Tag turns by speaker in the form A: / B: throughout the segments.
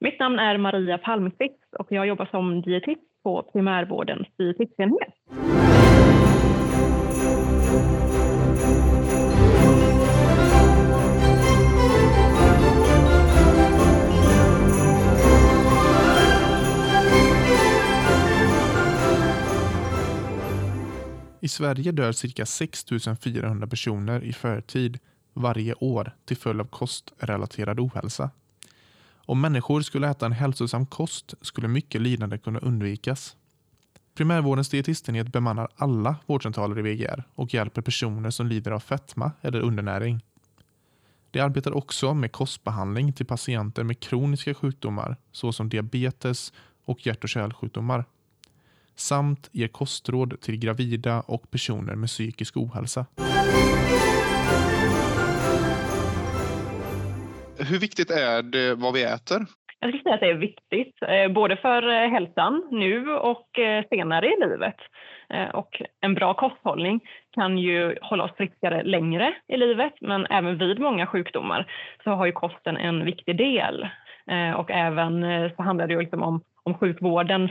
A: Mitt namn är Maria Palmqvist och jag jobbar som dietist på primärvårdens dietistenhet.
B: I Sverige dör cirka 6 400 personer i förtid varje år till följd av kostrelaterad ohälsa. Om människor skulle äta en hälsosam kost skulle mycket lidande kunna undvikas. Primärvårdens dietistenhet bemannar alla vårdcentraler i VGR och hjälper personer som lider av fetma eller undernäring. De arbetar också med kostbehandling till patienter med kroniska sjukdomar såsom diabetes och hjärt och kärlsjukdomar samt ger kostråd till gravida och personer med psykisk ohälsa.
C: Hur viktigt är det vad vi äter?
A: Jag skulle säga att det är viktigt, eh, både för eh, hälsan nu och eh, senare i livet. Och en bra kosthållning kan ju hålla oss friskare längre i livet, men även vid många sjukdomar så har ju kosten en viktig del. Och även så handlar det ju liksom om om sjukvårdens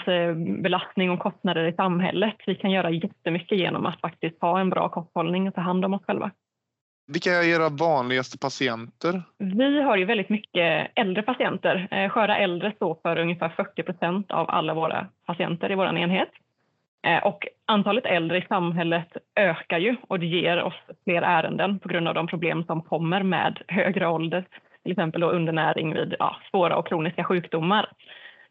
A: belastning och kostnader i samhället. Vi kan göra jättemycket genom att faktiskt ha en bra kosthållning och ta hand om oss själva.
C: Vilka är era vanligaste patienter?
A: Vi har ju väldigt mycket äldre patienter. Eh, sköra äldre står för ungefär 40 procent av alla våra patienter i vår enhet. Eh, och antalet äldre i samhället ökar ju och det ger oss fler ärenden på grund av de problem som kommer med högre ålder, till exempel då undernäring vid ja, svåra och kroniska sjukdomar.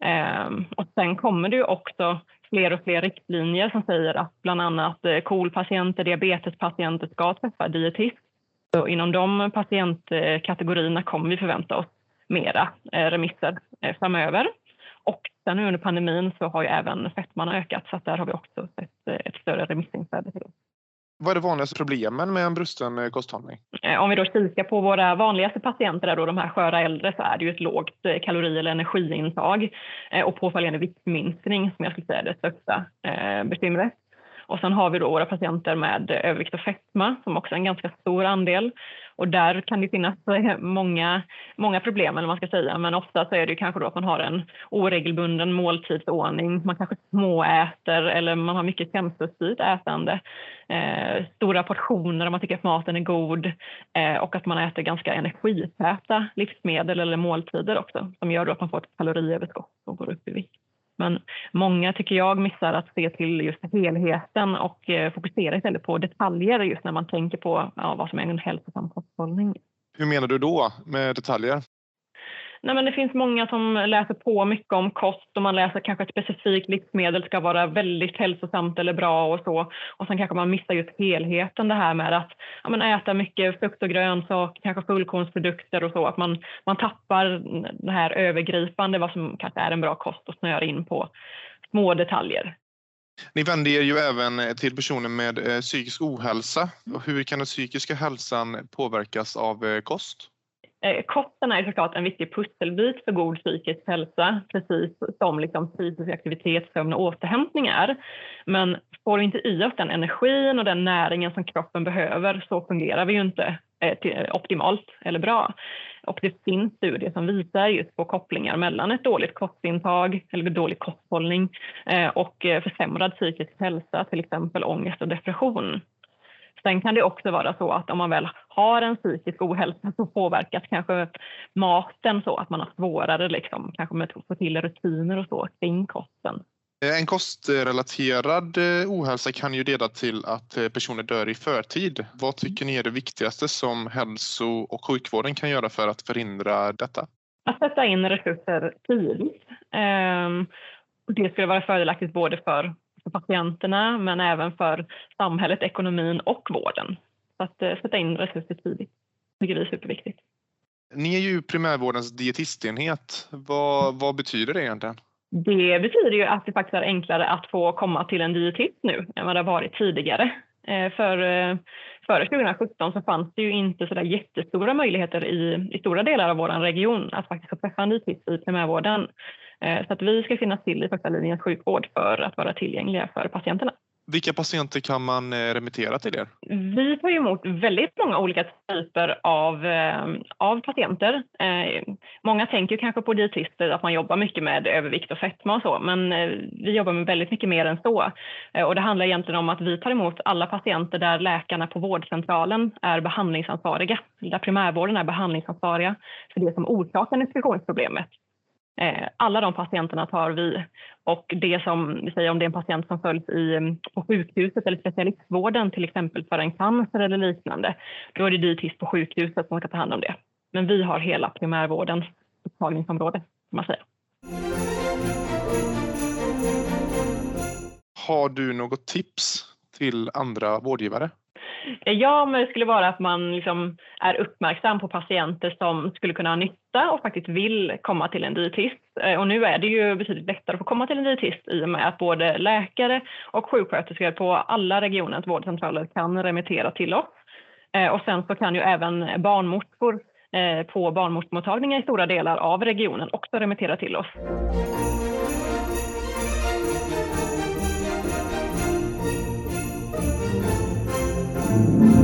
A: Ehm, och sen kommer det ju också fler och fler riktlinjer som säger att bland annat eh, KOL-patienter, diabetespatienter ska träffa dietist. Så inom de patientkategorierna kommer vi förvänta oss mera eh, remisser eh, framöver. Och sen under pandemin så har ju även fetman ökat så där har vi också sett ett större remissinflöde.
C: Vad är de vanligaste problemen med en brusten eh, kosthållning?
A: Eh, om vi då kikar på våra vanligaste patienter, då de här sköra äldre, så är det ju ett lågt eh, kalori eller energiintag och påföljande viktminskning som jag skulle säga är det största bekymret. Och sen har vi då våra patienter med övervikt och fetma som också är en ganska stor andel. Och där kan det finnas eh, många, många problem, eller man ska säga, men ofta så är det kanske då att man har en oregelbunden måltidsordning, man kanske småäter eller man har mycket känslostyrt ätande. Eh, stora portioner om man tycker att maten är god eh, och att man äter ganska energitäta livsmedel eller måltider också som gör då att man får ett kaloriöverskott och går upp i vikt. Men många tycker jag missar att se till just helheten och eh, fokusera istället på detaljer just när man tänker på ja, vad som är en hälsosam kosthållning.
C: Hur menar du då med detaljer?
A: Nej, men det finns många som läser på mycket om kost och man läser kanske ett specifikt livsmedel ska vara väldigt hälsosamt eller bra och så. Och sen kanske man missar just helheten det här med att ja, men äta mycket frukt och grönsaker, kanske fullkornsprodukter och så. Att man, man tappar det här övergripande, vad som kanske är en bra kost och snöar in på små detaljer.
C: Ni vänder er ju även eh, till personer med eh, psykisk ohälsa. Hur kan den psykiska hälsan påverkas av eh, kost?
A: Eh, kosten är såklart en viktig pusselbit för god psykisk hälsa, precis som liksom fysisk aktivitet, sömn och återhämtning är. Men får vi inte i oss den energin och den näringen som kroppen behöver så fungerar vi ju inte eh, eh optimalt eller bra. Och det finns studier som visar just på kopplingar mellan ett dåligt kostintag eller dålig kosthållning eh, och eh, försämrad psykisk hälsa, till exempel ångest och depression. Sen kan det också vara så att om man väl har en psykisk ohälsa så påverkas kanske maten så att man har svårare liksom, kanske med att få till rutiner och så kring kosten.
C: En kostrelaterad eh, ohälsa kan ju leda till att eh, personer dör i förtid. Vad tycker ni är det viktigaste som hälso och sjukvården kan göra för att förhindra detta?
A: Att sätta in resurser tidigt. Ehm, det skulle vara fördelaktigt både för för patienterna men även för samhället, ekonomin och vården. Så att eh, sätta in resurser tidigt tycker vi är superviktigt.
C: Ni är ju primärvårdens dietistenhet. Vad, vad betyder det egentligen?
A: Det betyder ju att det faktiskt är enklare att få komma till en dietist nu än vad det har varit tidigare. Eh, för, eh, före 2017 så fanns det ju inte så där jättestora möjligheter i, i stora delar av vår region att faktiskt få träffa en dietist i primärvården. Eh, så att vi ska finnas till i första linjens sjukvård för att vara tillgängliga för patienterna.
C: Vilka patienter kan man eh, remittera till er?
A: Vi tar emot väldigt många olika typer av, eh, av patienter. Många tänker kanske på dietister, att man jobbar mycket med övervikt och fetma och så, men vi jobbar med väldigt mycket mer än så. Och det handlar egentligen om att vi tar emot alla patienter där läkarna på vårdcentralen är behandlingsansvariga, där primärvården är behandlingsansvariga för det som orsakar nutritionsproblemet. Eh, alla de patienterna tar vi och det som vi säger om det är en patient som följs i, mm, på sjukhuset eller specialistvården till exempel för en cancer eller liknande, då är det dietist på sjukhuset som ska ta hand om det. Men vi har hela primärvårdens upptagningsområde kan man säga.
C: Har du något tips till andra vårdgivare?
A: Ja, men det skulle vara att man liksom är uppmärksam på patienter som skulle kunna ha nytta och faktiskt vill komma till en dietist. Eh, och nu är det ju betydligt lättare att få komma till en dietist i och med att både läkare och sjuksköterskor på alla regionens vårdcentraler kan remittera till oss. Eh, och sen så kan ju även barnmorskor eh, på barnmorskemottagningar i stora delar av regionen också remittera till oss. you.